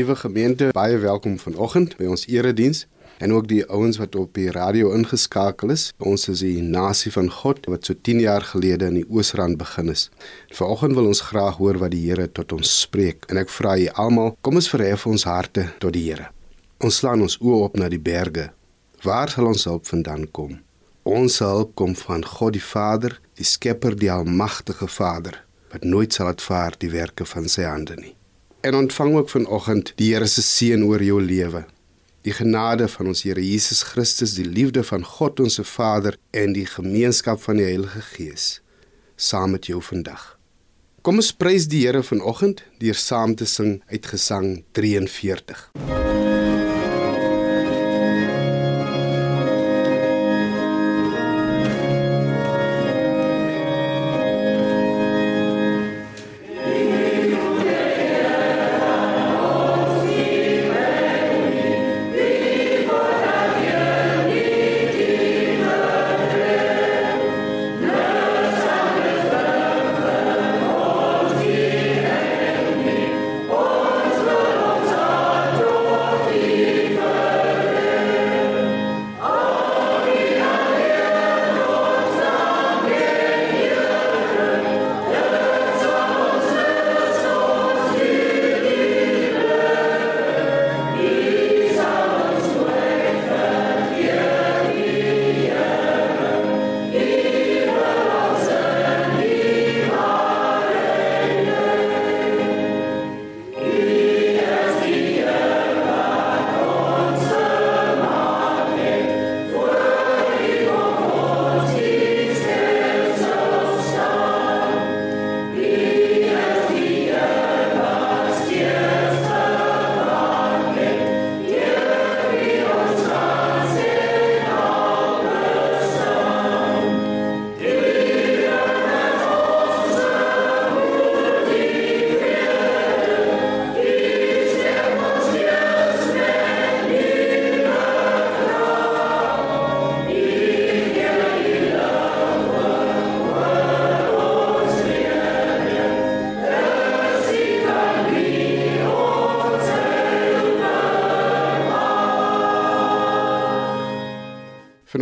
Liewe gemeente, baie welkom vanoggend by ons erediens en ook die ouens wat op die radio ingeskakel is. Ons is die nasie van God wat so 10 jaar gelede in die Oosrand begin is. Vanoggend wil ons graag hoor wat die Here tot ons spreek en ek vra julle almal, kom ons verhef ons harte tot die Here. Ons slaan ons oë op na die berge. Waar sal ons hulp vandaan kom? Ons hulp kom van God die Vader, die Skepper, die almagtige Vader wat nooit sal uitvaar die werke van sy hande nie. En ontvang ook vanoggend die Here se seën oor jou lewe. Die genade van ons Here Jesus Christus, die liefde van God ons se Vader en die gemeenskap van die Heilige Gees saam met jou vandag. Kom ons prys die Here vanoggend deur saam te sing uit Gesang 43.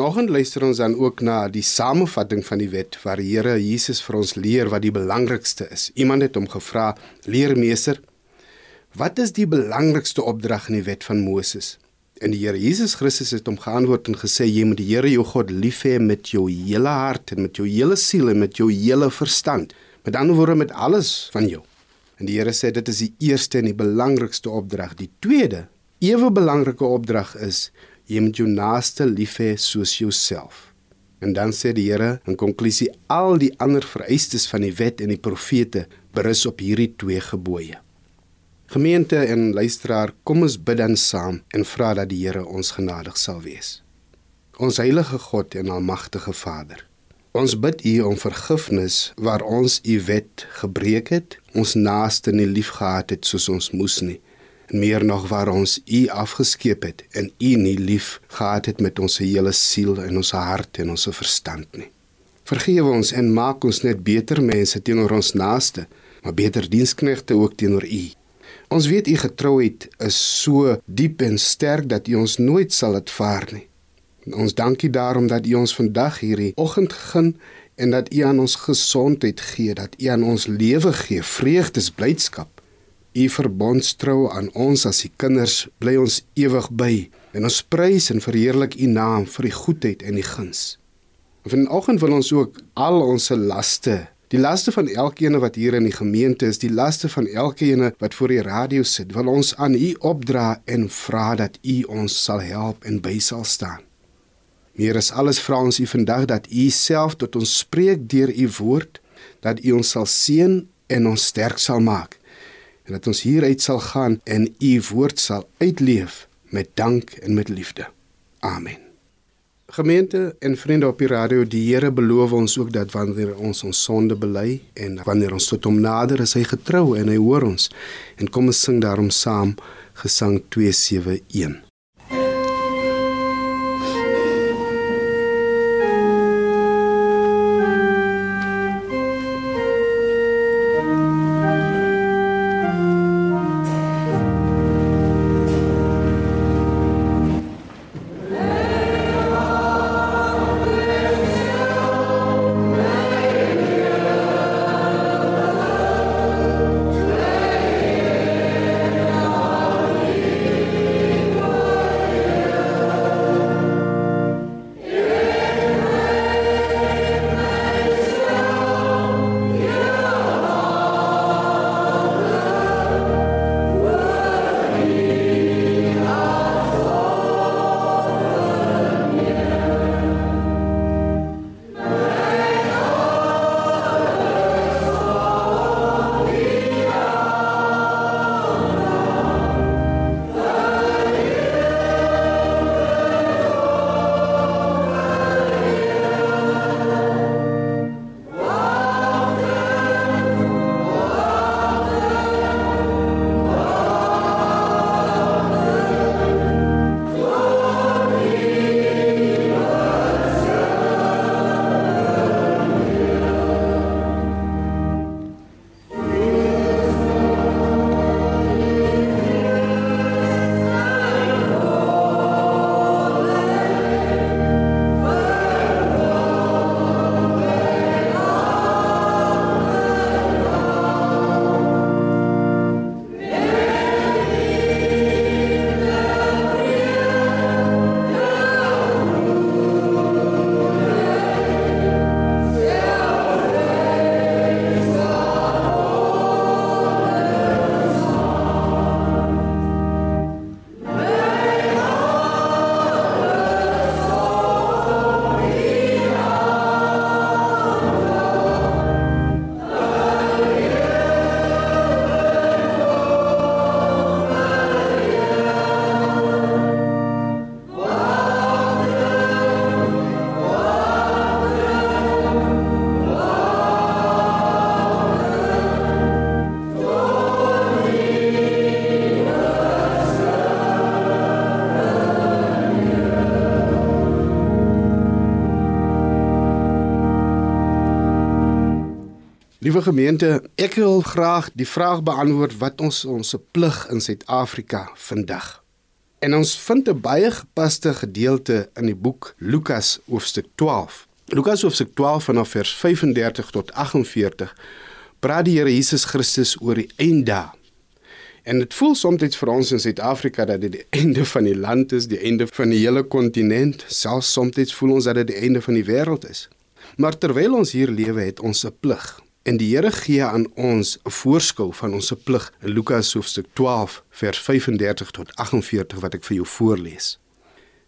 Vanoggend luister ons dan ook na die samevatting van die wet waar die Here Jesus vir ons leer wat die belangrikste is. Iemand het hom gevra: "Leermeester, wat is die belangrikste opdrag in die wet van Moses?" En die Here Jesus Christus het hom geantwoord en gesê: "Jy moet die Here jou God lief hê met jou hele hart en met jou hele siel en met jou hele verstand, met ander woorde met alles van jou." En die Here sê dit is die eerste en die belangrikste opdrag. Die tweede, ewe belangrike opdrag is jy moet jou naaste lief hê soos jouself. En dan sê die Here in konklusie al die ander vereistes van die wet en die profete berus op hierdie twee gebooie. Gemeente en luisteraar, kom ons bid dan saam en vra dat die Here ons genadig sal wees. Ons heilige God en almagtige Vader, ons bid U om vergifnis waar ons U wet gebreek het, ons naaste nie liefgehad het soos ons moes nie meer nog waar ons u afgeskeep het en u nie lief gehad het met ons hele siel en ons hart en ons verstand nie. Vergewe ons en maak ons net beter mense teenoor ons naaste, maar beter diensknegte ook teenoor u. Ons weet u getrouheid is so diep en sterk dat u ons nooit sal laat vaar nie. Ons dankie daarom dat u ons vandag hierdie oggend gegee en dat u aan ons gesondheid gee, dat u aan ons lewe gee, vreugdes, blydskap u verbondstrou aan ons as u kinders bly ons ewig by en ons prys en verheerlik u naam vir die goedheid en die guns. Vanoggend wil ons ook al ons laste, die laste van elkeen wat hier in die gemeente is, die laste van elkeen wat voor die radio sit, wil ons aan u opdra en vra dat u ons sal help en by sal staan. Meer as alles vra ons u vandag dat u self tot ons spreek deur u woord, dat u ons sal seën en ons sterk sal maak en dat ons hieruit sal gaan en u woord sal uitleef met dank en met liefde. Amen. Gemeente en vriende op die radio, die Here beloof ons ook dat wanneer ons ons sonde bely en wanneer ons tot hom nader, is hy getrou en hy hoor ons. En kom ons sing daarom saam Gesang 271. Liewe gemeente, ek wil graag die vraag beantwoord wat ons ons plig in Suid-Afrika vandag. En ons vind 'n baie gepaste gedeelte in die boek Lukas hoofstuk 12. Lukas hoofstuk 12 vanaf vers 35 tot 48 praat die Here Jesus Christus oor die einddae. En dit voel soms vir ons in Suid-Afrika dat dit die einde van die land is, die einde van die hele kontinent, selfs soms voel ons dat dit die einde van die wêreld is. Maar terwyl ons hier lewe, het ons 'n plig. En die Here gee aan ons 'n voorskou van ons plig in Lukas hoofstuk 12 vers 35 tot 48 wat ek vir jou voorlees.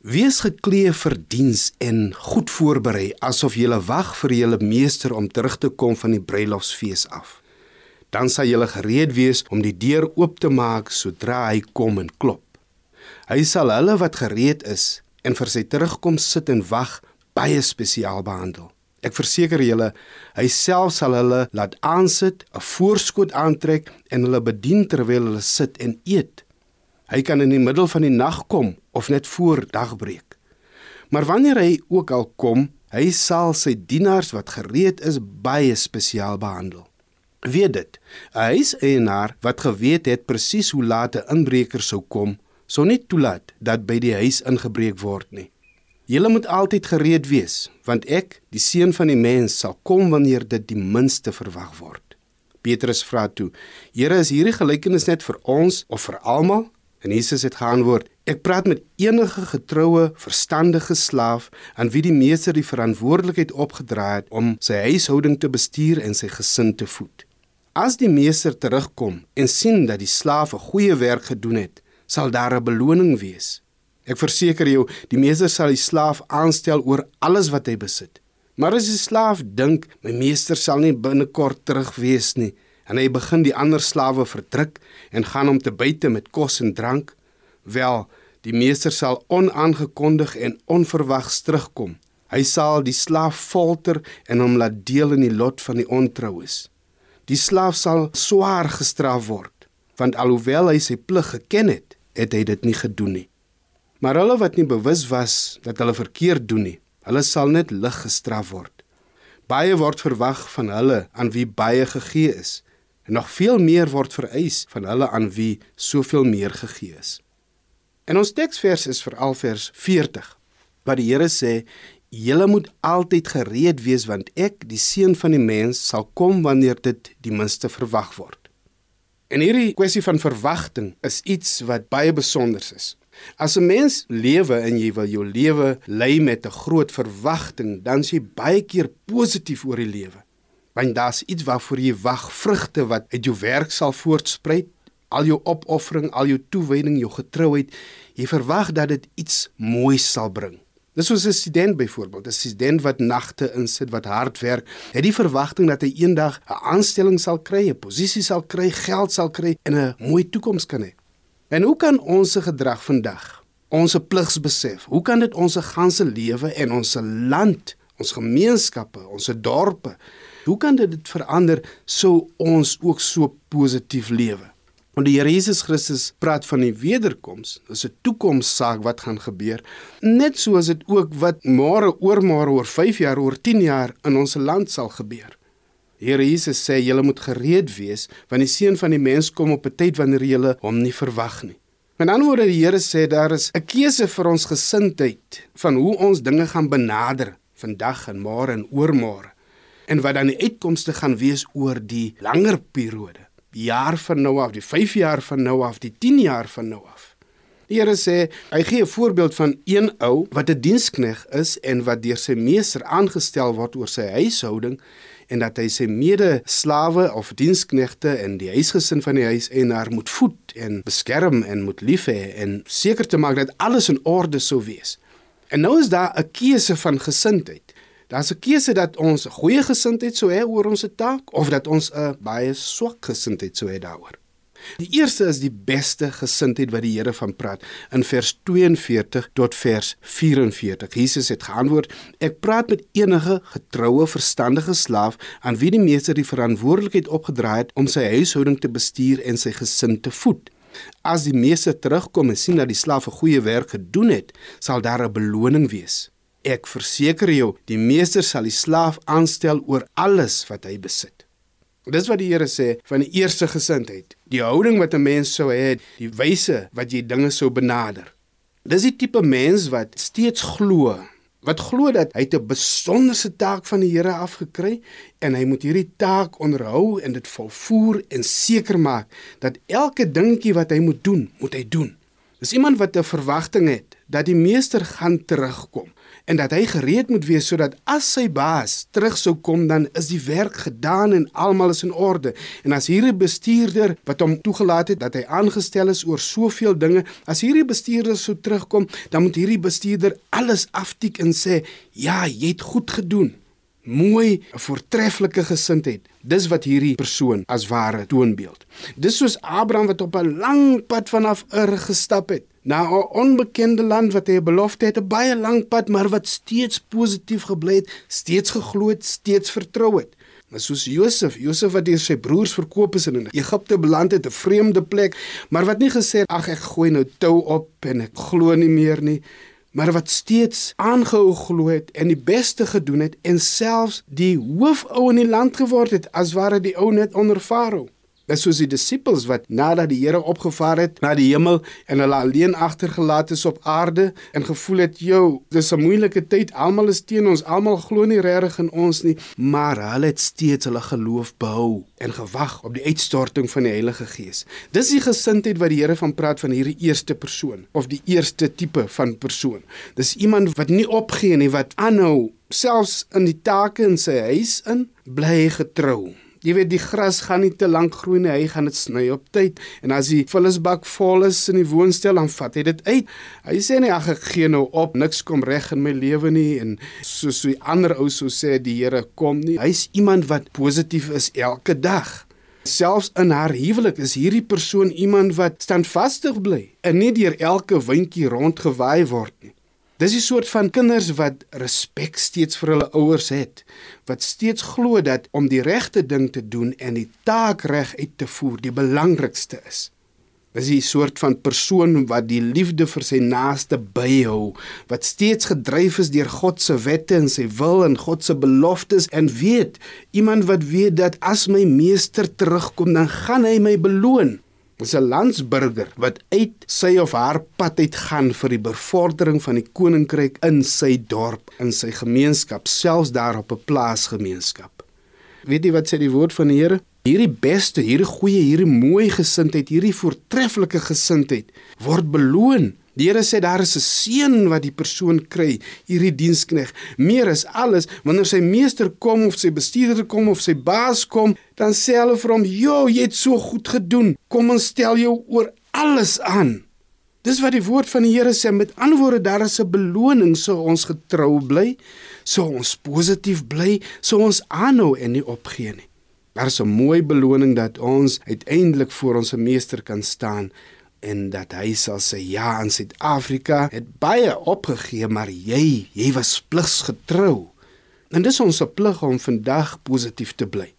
Wees geklee vir diens en goed voorberei asof jy wag vir julle meester om terug te kom van die bruilofsfees af. Dan sal jy gereed wees om die deur oop te maak sodra hy kom en klop. Hy sal hulle wat gereed is en vir sy terugkom sit en wag baie spesiaal behandel. Ek verseker julle, hy self sal hulle laat aansit, 'n voorskot aantrek en hulle bedien terwyl hulle sit en eet. Hy kan in die middel van die nag kom of net voor dagbreek. Maar wanneer hy ook al kom, hy sal sy dienaars wat gereed is baie spesiaal behandel. Weet dit, 'n huiseienaar wat geweet het presies hoe laat 'n inbreker sou kom, sou nie toelaat dat by die huis ingebreek word nie. Julle moet altyd gereed wees, want ek, die seun van die mens, sal kom wanneer dit die minste verwag word. Petrus vra toe: "Here, is hierdie gelykenis net vir ons of vir almal?" En Jesus het geantwoord: "Ek praat met enige getroue, verstandige slaaf aan wie die meester die verantwoordelikheid opgedra het om sy huishouding te bestuur en sy gesin te voed. As die meester terugkom en sien dat die slaaf 'n goeie werk gedoen het, sal daar 'n beloning wees." Ek verseker jou, die meester sal die slaaf aanstel oor alles wat hy besit. Maar as die slaaf dink, my meester sal nie binnekort terug wees nie, en hy begin die ander slawe verdruk en gaan om te buite met kos en drank, wel, die meester sal onaangekondig en onverwags terugkom. Hy sal die slaaf folter en hom laat deel in die lot van die ontroues. Die slaaf sal swaar gestraf word, want alhoewel hy sy plig geken het, het hy dit nie gedoen nie. Maar hulle wat nie bewus was dat hulle verkeerd doen nie, hulle sal net lig gestraf word. Baie word verwag van hulle aan wie baie gegee is, en nog veel meer word vereis van hulle aan wie soveel meer gegee is. En ons teksvers is veral vers 40, waar die Here sê: "Julle moet altyd gereed wees want ek, die seun van die mens, sal kom wanneer dit die minste verwag word." En hierdie kwessie van verwagting is iets wat baie besonder is. As 'n mens lewe en jy wil jou lewe lei met 'n groot verwagting, dan is jy baie keer positief oor die lewe. Want daar's iets waarvoor jy wag, vrugte wat uit jou werk sal voortspruit, al jou opoffering, al jou toewyding, jou getrouheid, jy verwag dat dit iets moois sal bring. Dis soos 'n student byvoorbeeld, 'n student wat nagte insit, wat hard werk, het die verwagting dat hy eendag 'n aanstelling sal kry, 'n posisie sal kry, geld sal kry en 'n mooi toekoms kan hê. En hoe kan ons se gedrag vandag, ons pligsbesef, hoe kan dit ons ganse lewe en ons land, ons gemeenskappe, ons dorpe, hoe kan dit dit verander sou ons ook so positief lewe? Want die Here Jesus Christus praat van die wederkoms, dis 'n toekomssaak wat gaan gebeur, net soos dit ook wat môre, oormôre, oor 5 jaar, oor 10 jaar in ons land sal gebeur. Here Jesus sê julle moet gereed wees want die seun van die mens kom op 'n tyd wanneer julle hom nie verwag nie. Met ander woorde die Here sê daar is 'n keuse vir ons gesindheid van hoe ons dinge gaan benader vandag en môre en oormôre en wat dan die uitkomste gaan wees oor die langer periode. Die jaar van nou af, die 5 jaar van nou af, die 10 jaar van nou af. Die Here sê, hy gee 'n voorbeeld van een ou wat 'n dienskneg is en wat deur sy meester aangestel word oor sy huishouding en dat hy sy mede-slawe of diensknegte in die huisgesin van die huis en haar moet voed en beskerm en moet lief hê en seker te maak dat alles in orde sou wees. En nou is daar 'n keuse van gesindheid. Daar's 'n keuse dat ons goeie gesindheid sou hê oor ons taak of dat ons 'n baie swak gesindheid sou hê daaroor. Die eerste is die beste gesindheid wat die Here van praat in vers 42 tot vers 44. Jesus het geantwoord: Ek praat met enige getroue, verstandige slaaf aan wie die meester die verantwoordelikheid opgedra het om sy huishouding te bestuur en sy gesin te voed. As die meester terugkom en sien dat die slaaf 'n goeie werk gedoen het, sal daar 'n beloning wees. Ek verseker jou, die meester sal die slaaf aanstel oor alles wat hy besit. Dis wat die Here sê van die eerste gesindheid. Die houding wat 'n mens sou hê, die wyse wat jy dinge sou benader. Dis die tipe mens wat steeds glo, wat glo dat hy 'n besonderse taak van die Here afgekry en hy moet hierdie taak onderhou en dit volvoer en seker maak dat elke dingetjie wat hy moet doen, moet hy doen. Dis iemand wat 'n verwagting het dat die meester gaan terugkom en dat hy gereed moet wees sodat as sy baas terug sou kom dan is die werk gedaan en almal is in orde. En as hierdie bestuurder wat hom toegelaat het dat hy aangestel is oor soveel dinge, as hierdie bestuurder sou terugkom, dan moet hierdie bestuurder alles aftik en sê, "Ja, jy het goed gedoen." Mooi, 'n voortreffelike gesindheid. Dis wat hierdie persoon as ware toonbeeld. Dis soos Abraham wat op 'n lang pad vanaf Ur gestap het na 'n onbekende land wat hy 'n belofte het, 'n baie lang pad, maar wat steeds positief gebly het, steeds geglo het, steeds vertrou het. Maar soos Josef, Josef wat deur sy broers verkoop is en in Egipte beland het, 'n vreemde plek, maar wat nie gesê het ag ek gooi nou tou op en ek glo nie meer nie, maar wat steeds aangehou glo het en die beste gedoen het en selfs die hoofou in die land geword het as ware die ou net onder Farao. Dis soos die disippels wat nadat die Here opgevaar het na die hemel en hulle alleen agtergelaat is op aarde en gevoel het, "Jo, dis 'n moeilike tyd. Almal is teen ons. Almal glo nie regtig in ons nie." Maar hulle het steeds hulle geloof behou en gewag op die uitstorting van die Heilige Gees. Dis die gesindheid wat die Here van praat van hierdie eerste persoon of die eerste tipe van persoon. Dis iemand wat nie opgee nie, wat aanhou selfs in die take in sy huis in bly getrou. Jy weet die gras gaan nie te lank groei nie, hy gaan dit sny op tyd. En as die vullisbak vol is in die woonstel, dan vat hy dit uit. Hy sê nie ag ek gee nou op, niks kom reg in my lewe nie en soos die ander ou sou sê die Here kom nie. Hy's iemand wat positief is elke dag. Selfs in haar huwelik is hierdie persoon iemand wat standvastig bly en nie deur elke windjie rondgewaai word nie. Dis 'n soort van kinders wat respek steeds vir hulle ouers het, wat steeds glo dat om die regte ding te doen en die taak reg uit te voer die belangrikste is. Dis 'n soort van persoon wat die liefde vir sy naaste byhou, wat steeds gedryf is deur God se wette en sy wil en God se beloftes en weet, iemand wat weet dat as my meester terugkom, dan gaan hy my beloon is 'n landsburger wat uit sy of haar pad uit gaan vir die bevordering van die koninkryk in sy dorp, in sy gemeenskap, selfs daar op 'n plaasgemeenskap. Weet jy wat sê die woord van die Here? Hierdie beste, hierdie goeie, hierdie mooi gesindheid, hierdie voortreffelike gesindheid word beloon Die Here sê daar is 'n seën wat die persoon kry, hierdie dienskneg. Meer as alles, wanneer sy meester kom of sy bestuurder kom of sy baas kom, dan sê hulle vir hom: "Jo, jy het so goed gedoen. Kom ons stel jou oor alles aan." Dis wat die woord van die Here sê. Met ander woorde, daar is 'n beloning so ons getrou bly, so ons positief bly, so ons aanhou en nie opgee nie. Daar is 'n mooi beloning dat ons uiteindelik voor ons meester kan staan en dat hy sal sê ja in Suid-Afrika het baie opgegee maar jy jy was pligs getrou en dis ons plig om vandag positief te bly.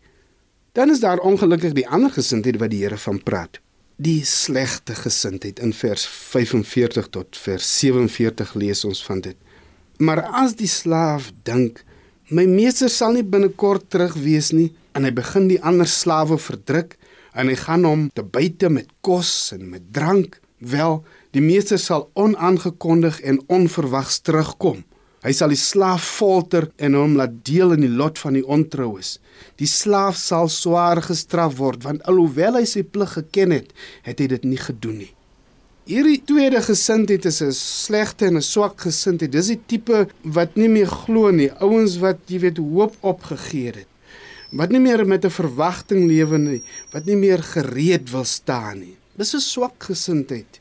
Dan is daar ongelukkig die ander gesindheid wat die Here van praat die slegte gesindheid. In vers 45 tot vers 47 lees ons van dit. Maar as die slaaf dink my meester sal nie binnekort terug wees nie en hy begin die ander slawe verdruk en hy gaan hom te buite met kos en met drank. Wel, die meester sal onaangekondig en onverwags terugkom. Hy sal die slaaf folter en hom laat deel in die lot van die ontroues. Die slaaf sal swaar gestraf word want alhoewel hy sy plig geken het, het hy dit nie gedoen nie. Hierdie tweede gesindheid is 'n slegte en 'n swak gesindheid. Dis die tipe wat nie meer glo nie, ouens wat jy weet hoop opgegee het wat nie meer met 'n verwagting lewe nie, wat nie meer gereed wil staan nie. Dis 'n swak gesindheid.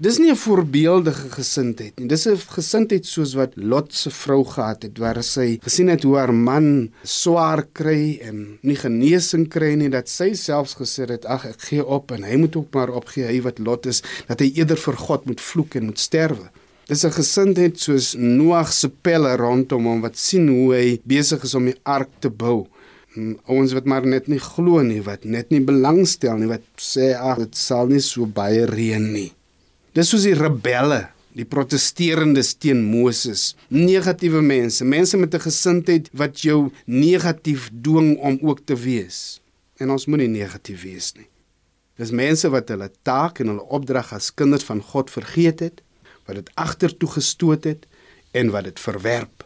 Dis nie 'n voorbeeldige gesindheid nie. Dis 'n gesindheid soos wat Lot se vrou gehad het, waar sy gesien het hoe haar man swaar kry en nie genesing kry nie, dat sy selfs gesê het, "Ag, ek gee op en hy moet ook maar opgee, hy wat Lot is, dat hy eerder vir God moet vloek en moet sterwe." Dis 'n gesindheid soos Noag se pelle rondom hom wat sien hoe hy besig is om die ark te bou. Hmm, ouens wat maar net nie glo nie, wat net nie belangstel nie, wat sê ag, dit sal nie so baie reën nie. Dis soos die rebelle, die protesterendes teen Moses, negatiewe mense, mense met 'n gesindheid wat jou negatief dwing om ook te wees. en ons moenie negatief wees nie. Dis mense wat hulle taak en hulle opdrag as kinders van God vergeet het, wat dit agtertoe gestoot het en wat dit verwerp.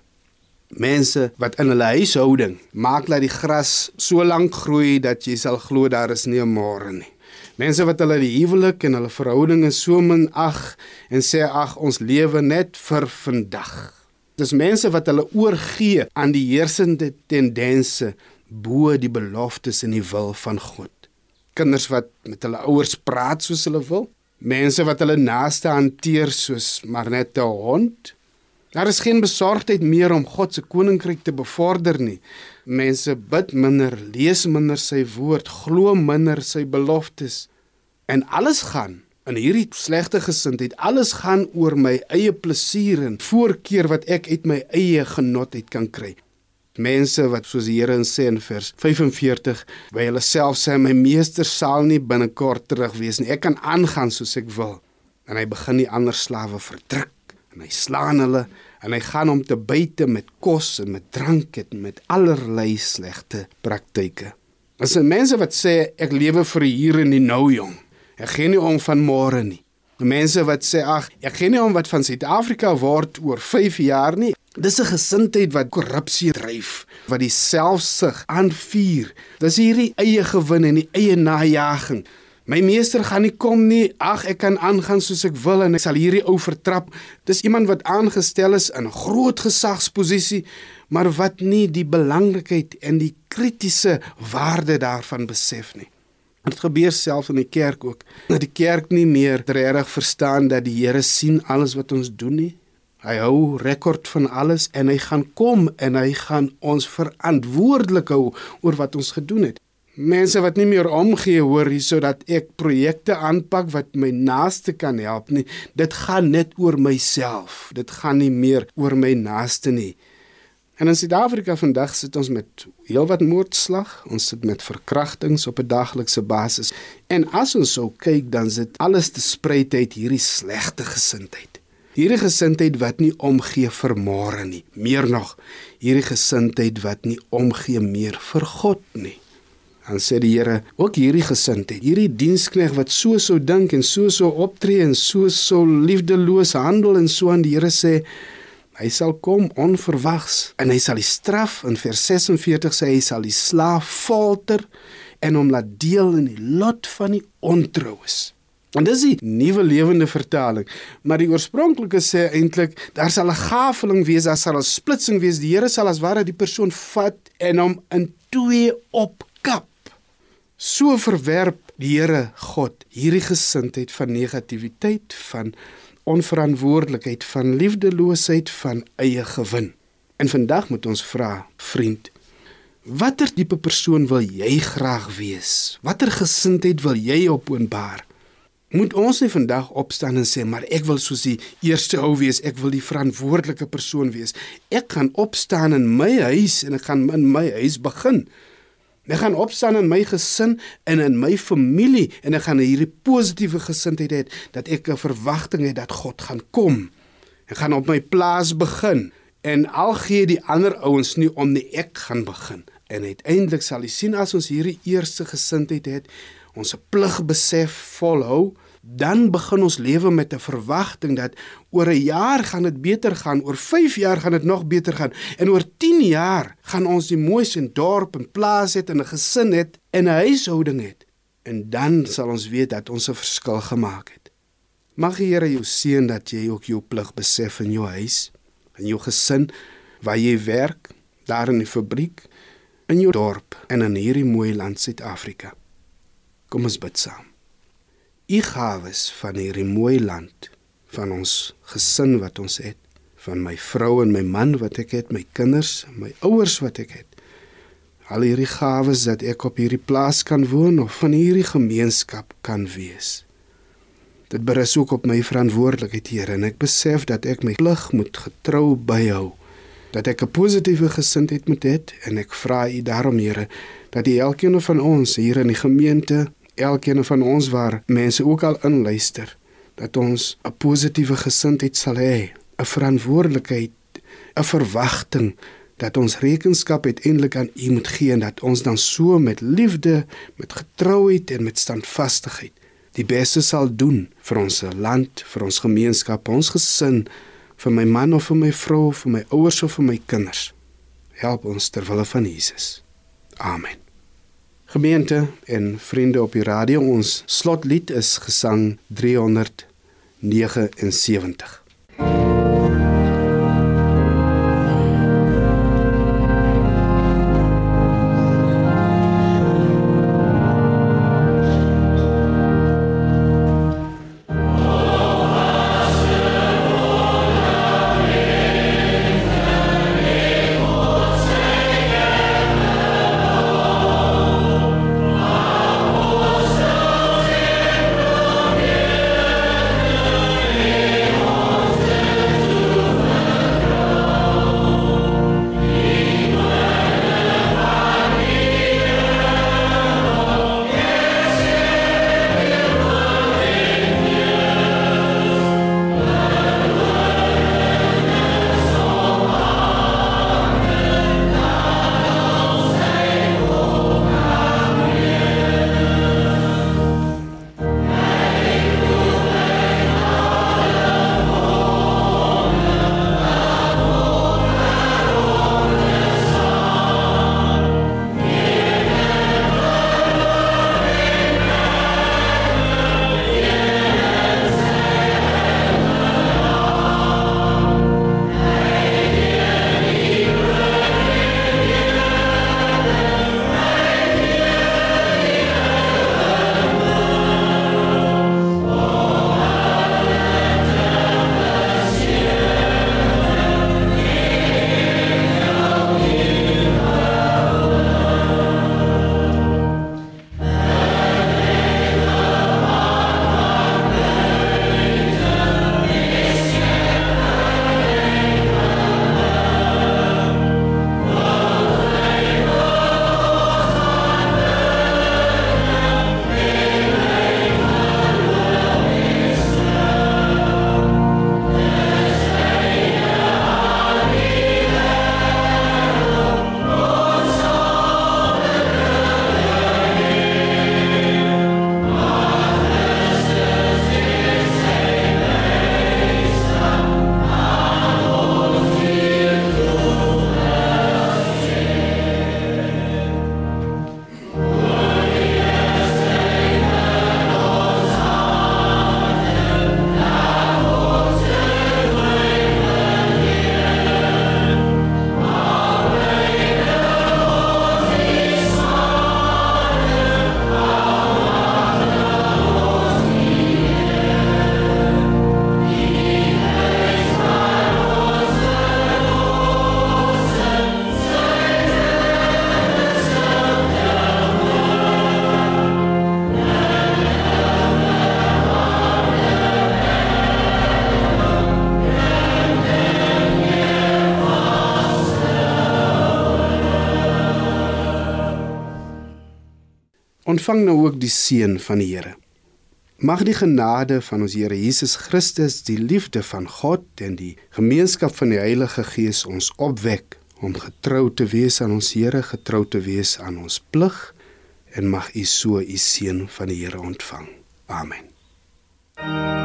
Mense wat in hulle huishouding maak dat die gras so lank groei dat jy sal glo daar is nie 'n môre nie. Mense wat hulle die huwelik en hulle verhoudinge so minag en sê ag ons lewe net vir vandag. Dis mense wat hulle oorgee aan die heersende tendense bo die beloftes en die wil van God. Kinders wat met hulle ouers praat soos hulle wil, mense wat hulle naaste hanteer soos maar net 'n hond Daar is geen besorgdheid meer om God se koninkryk te bevorder nie. Mense bid minder, lees minder sy woord, glo minder sy beloftes. En alles gaan in hierdie slegte gesindheid, alles gaan oor my eie plesier en voorkeur wat ek uit my eie genot uit kan kry. Mense wat soos die Here in sê in vers 45 by hulle self sê my meester sal nie binnekort terug wees nie. Ek kan aangaan soos ek wil. En hy begin die ander slawe verdruk en hy slaan hulle en hy gaan om te buite met kos en met drank en met allerlei slegte praktyke. As 'n mense wat sê ek lewe vir hier en die nou jong. Ek gee nie om van môre nie. Mense wat sê ag, ek gee nie om wat van Suid-Afrika word oor 5 jaar nie. Dis 'n gesindheid wat korrupsie dryf, wat die selfsug aanvuur. Dis hierdie eie gewin en die eie najaging. My meester gaan nie kom nie. Ag, ek kan aangaan soos ek wil en ek sal hierdie ou vertrap. Dis iemand wat aangestel is in 'n groot gesagsposisie, maar wat nie die belangrikheid en die kritiese waarde daarvan besef nie. Dit gebeur self in die kerk ook. Dat die kerk nie meer reg verstaan dat die Here sien alles wat ons doen nie. Hy hou rekord van alles en hy gaan kom en hy gaan ons verantwoordelik hou oor wat ons gedoen het. Mense wat nie meer omgee hoor hier sodat ek projekte aanpak wat my naaste kan help nie. Dit gaan net oor myself. Dit gaan nie meer oor my naaste nie. En in Suid-Afrika vandag sit ons met heelwat moordslag, ons sit met verkrachtings op 'n daglikse basis. En as ons sou kyk, dan sit alles te sprei uit hierdie slegte gesindheid. Hierdie gesindheid wat nie omgee vir môre nie, meer nog, hierdie gesindheid wat nie omgee meer vir God nie. Dan sê die Here, ook hierdie gesindheid, hierdie dienskneg wat so so dink en so so optree en so so liefdeloos handel en so aan die Here sê, hy sal kom onverwags en hy sal die straf in vers 46 sê hy sal die slaaf folter en hom laat deel in die lot van die ontroues. En dis die nuwe lewende vertaling, maar die oorspronklike sê eintlik daar sal 'n gafeling wees, daar sal 'n splitsing wees. Die Here sal as ware die persoon vat en hom in twee opkap. So verwerp die Here God hierdie gesindheid van negativiteit, van onverantwoordelikheid, van liefdeloosheid, van eie gewin. En vandag moet ons vra, vriend, watter tipe persoon wil jy graag wees? Watter gesindheid wil jy opoonbaar? Moet ons nie vandag opstaan en sê maar ek wil soos die eerste ou wees, ek wil die verantwoordelike persoon wees. Ek gaan opstaan in my huis en ek gaan in my huis begin. Ek gaan opstaan in my gesin en in my familie en ek gaan hierdie positiewe gesindheid hê dat ek 'n verwagting het dat God gaan kom. Ek gaan op my plaas begin en al gee die ander ouens nie om nie ek gaan begin. En uiteindelik sal jy sien as ons hierdie eerste gesindheid het, ons plig besef volhou, dan begin ons lewe met 'n verwagting dat oor 'n jaar gaan dit beter gaan, oor 5 jaar gaan dit nog beter gaan en oor 10 jaar gaan ons die mooiste dorp en plaas het en 'n gesin het en 'n huishouding het. En dan sal ons weet dat ons 'n verskil gemaak het. Mag die Here jou seën dat jy ook jou plig besef in jou huis, in jou gesin, waar jy werk, daar in die fabriek, in jou dorp en in hierdie mooi land Suid-Afrika. Kom ons bid saam u gawes van hierdie mooi land van ons gesin wat ons het van my vrou en my man wat ek het my kinders my ouers wat ek het. Al hierdie gawes dat ek op hierdie plaas kan woon of van hierdie gemeenskap kan wees. Dit berus ook op my verantwoordelikheid Here en ek besef dat ek my plig moet getrou byhou dat ek 'n positiewe gesindheid moet hê en ek vra u daarom Here dat u elkeen van ons hier in die gemeente elkeen van ons waar mense ook al inluister dat ons 'n positiewe gesindheid sal hê, 'n verantwoordelikheid, 'n verwagting dat ons rekenskap uiteindelik aan U moet gee en dat ons dan so met liefde, met getrouheid en met standvastigheid die beste sal doen vir ons land, vir ons gemeenskap, ons gesin, vir my man of vir my vrou, vir my ouers of vir my kinders. Help ons ter wille van Jesus. Amen. Gemeente en vriende op die radio, ons slotlied is gesang 379. Ontvang nou ook die seën van die Here. Mag die genade van ons Here Jesus Christus, die liefde van God en die gemeenskap van die Heilige Gees ons opwek om getrou te wees aan ons Here, getrou te wees aan ons plig en mag u so u seën van die Here ontvang. Amen. Thank you.